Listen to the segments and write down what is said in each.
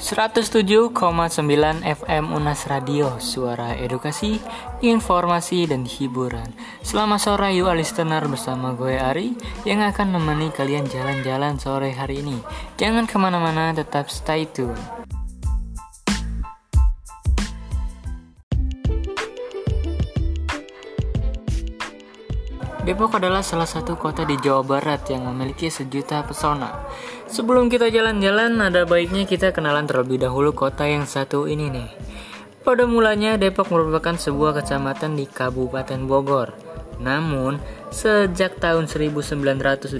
107,9 FM Unas Radio Suara edukasi, informasi, dan hiburan. Selamat sore you listener bersama gue Ari Yang akan menemani kalian jalan-jalan sore hari ini. Jangan ke mana-mana, tetap stay tune Depok adalah salah satu kota di Jawa Barat yang memiliki sejuta pesona. Sebelum kita jalan-jalan, ada baiknya kita kenalan terlebih dahulu kota yang satu ini nih. Pada mulanya, Depok merupakan sebuah kecamatan di Kabupaten Bogor. Namun, sejak tahun 1982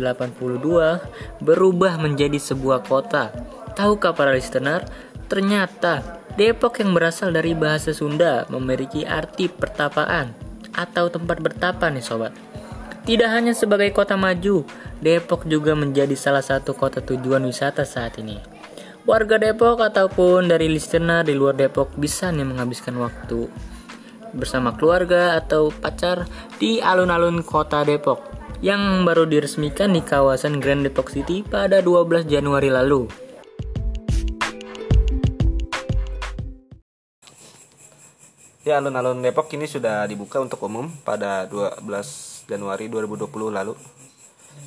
berubah menjadi sebuah kota. Tahukah para listener? Ternyata Depok yang berasal dari bahasa Sunda memiliki arti pertapaan atau tempat bertapa nih sobat. Tidak hanya sebagai kota maju, Depok juga menjadi salah satu kota tujuan wisata saat ini. Warga Depok ataupun dari listener di luar Depok bisa nih menghabiskan waktu bersama keluarga atau pacar di alun-alun kota Depok yang baru diresmikan di kawasan Grand Depok City pada 12 Januari lalu. Ya, alun-alun Depok ini sudah dibuka untuk umum pada 12 Januari 2020 lalu.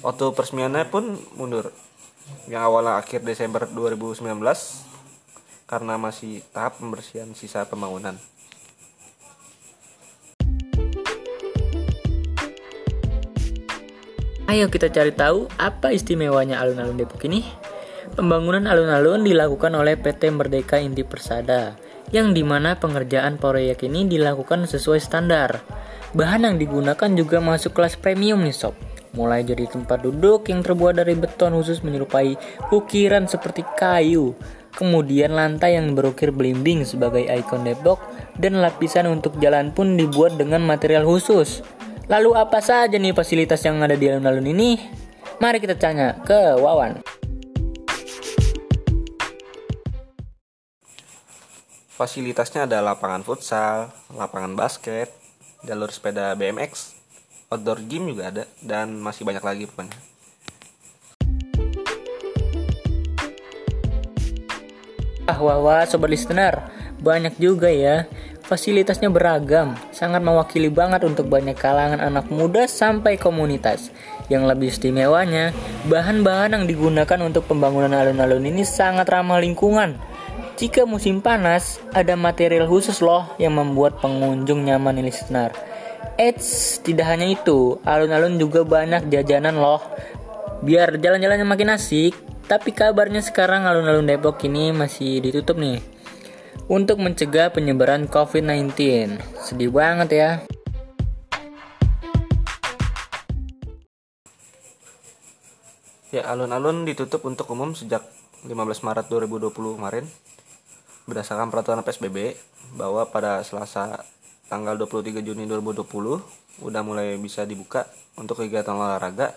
Waktu peresmiannya pun mundur. Yang awalnya akhir Desember 2019 karena masih tahap pembersihan sisa pembangunan. Ayo kita cari tahu apa istimewanya alun-alun Depok ini. Pembangunan alun-alun dilakukan oleh PT Merdeka Inti Persada, yang di mana pengerjaan proyek ini dilakukan sesuai standar. Bahan yang digunakan juga masuk kelas premium nih sob. Mulai dari tempat duduk yang terbuat dari beton khusus menyerupai ukiran seperti kayu. Kemudian lantai yang berukir belimbing sebagai ikon Depok dan lapisan untuk jalan pun dibuat dengan material khusus. Lalu apa saja nih fasilitas yang ada di alun-alun ini? Mari kita tanya ke Wawan. Fasilitasnya ada lapangan futsal, lapangan basket, jalur sepeda BMX, outdoor gym juga ada, dan masih banyak lagi pokoknya. Wah, wah, wah, sobat listener, banyak juga ya. Fasilitasnya beragam, sangat mewakili banget untuk banyak kalangan anak muda sampai komunitas. Yang lebih istimewanya, bahan-bahan yang digunakan untuk pembangunan alun-alun ini sangat ramah lingkungan. Jika musim panas, ada material khusus loh yang membuat pengunjung nyaman nih listener. Eits, tidak hanya itu, alun-alun juga banyak jajanan loh. Biar jalan-jalannya makin asik, tapi kabarnya sekarang alun-alun Depok ini masih ditutup nih. Untuk mencegah penyebaran COVID-19. Sedih banget ya. Ya, alun-alun ditutup untuk umum sejak 15 Maret 2020 kemarin berdasarkan peraturan PSBB bahwa pada Selasa tanggal 23 Juni 2020 udah mulai bisa dibuka untuk kegiatan olahraga,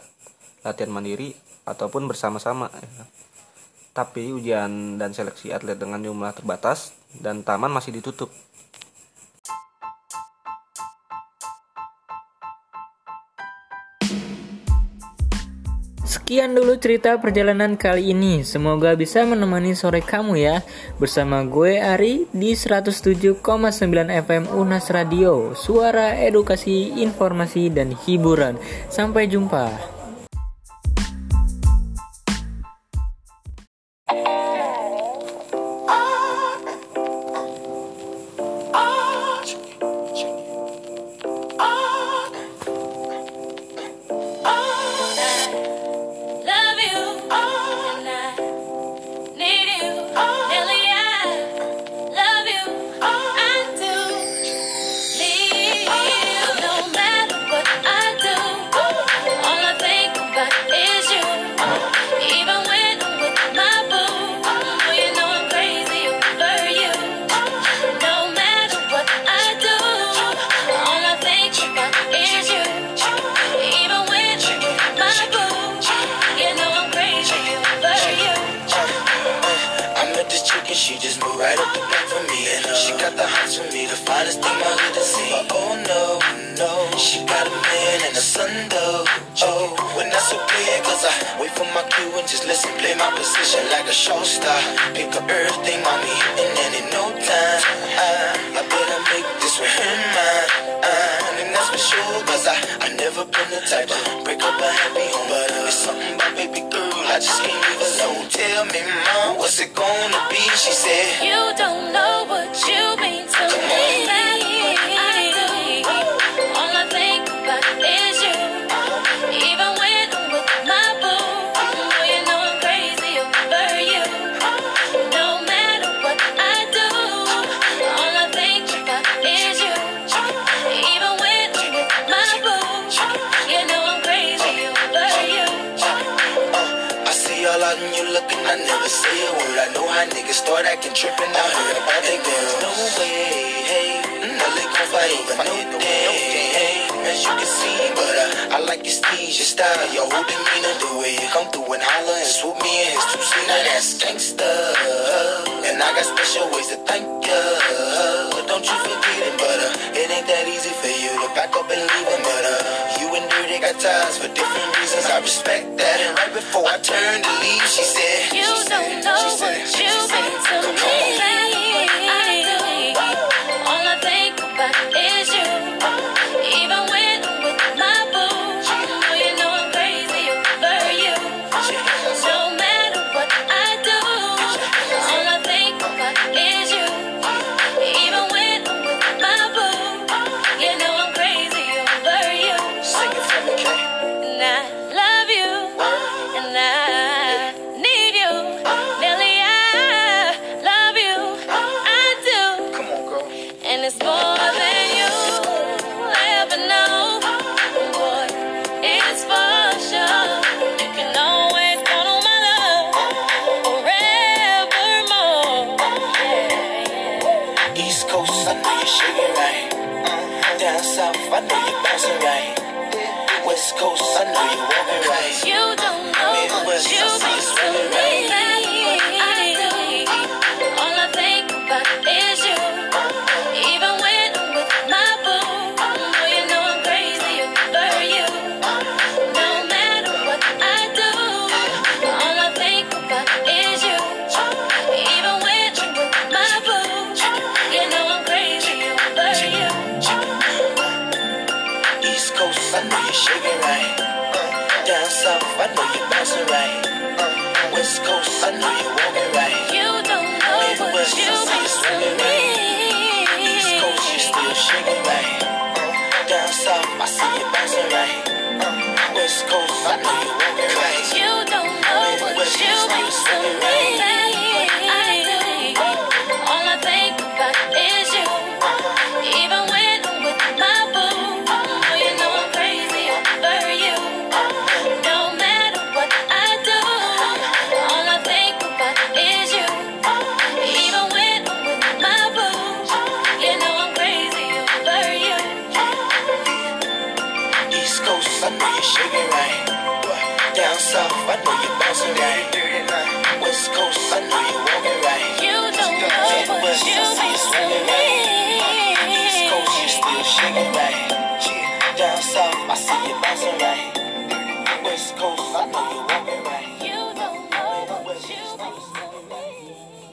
latihan mandiri ataupun bersama-sama. Tapi ujian dan seleksi atlet dengan jumlah terbatas dan taman masih ditutup. Sekian dulu cerita perjalanan kali ini. Semoga bisa menemani sore kamu ya. Bersama gue Ari di 107,9 FM Unas Radio. Suara edukasi, informasi, dan hiburan. Sampai jumpa. Finest thing I hood to see. Oh no, no. She got a man and a son though. Oh, when that's so weird, cause I wait for my cue and just listen, play my position like a show star. Pick up everything, mommy, and then in no time, I, I better make this with him mine. And that's for sure, cause I, I never been the type to break up a happy home. But uh, it's something about baby girl, I just can't leave alone. Tell me, mom, what's it gonna be? She said, You don't know and you looking, I never say a word. I know how niggas start acting tripping. I heard about they girls. No way, hey, no they gon' fight over no hey. As you can see, but uh, I like your steez, your style, your whole demeanor, the way you come through and holler and swoop me in his two seat. Now that's gangsta, and I got special ways to thank ya. Don't you forget it, but uh, it ain't that easy for you to back up and leave I turned to leave, she said, You she don't know said, what been you I know what it's for sure. you're shaking right. Down south, I know you're bouncing right. West Coast, I know you're walking right. You don't know what you mean to me. I know you're bouncing right. West Coast, I know you're walking right. You don't know what you mean to me. East Coast, you still shaking right. Down south, I see you bouncing right. West Coast, I know you're walking right. I know you bouncing right. West Coast, I know you right. You don't know what you see you right. East Coast, you still shaking right. Down south, I see you bouncing right. West Coast, I know you.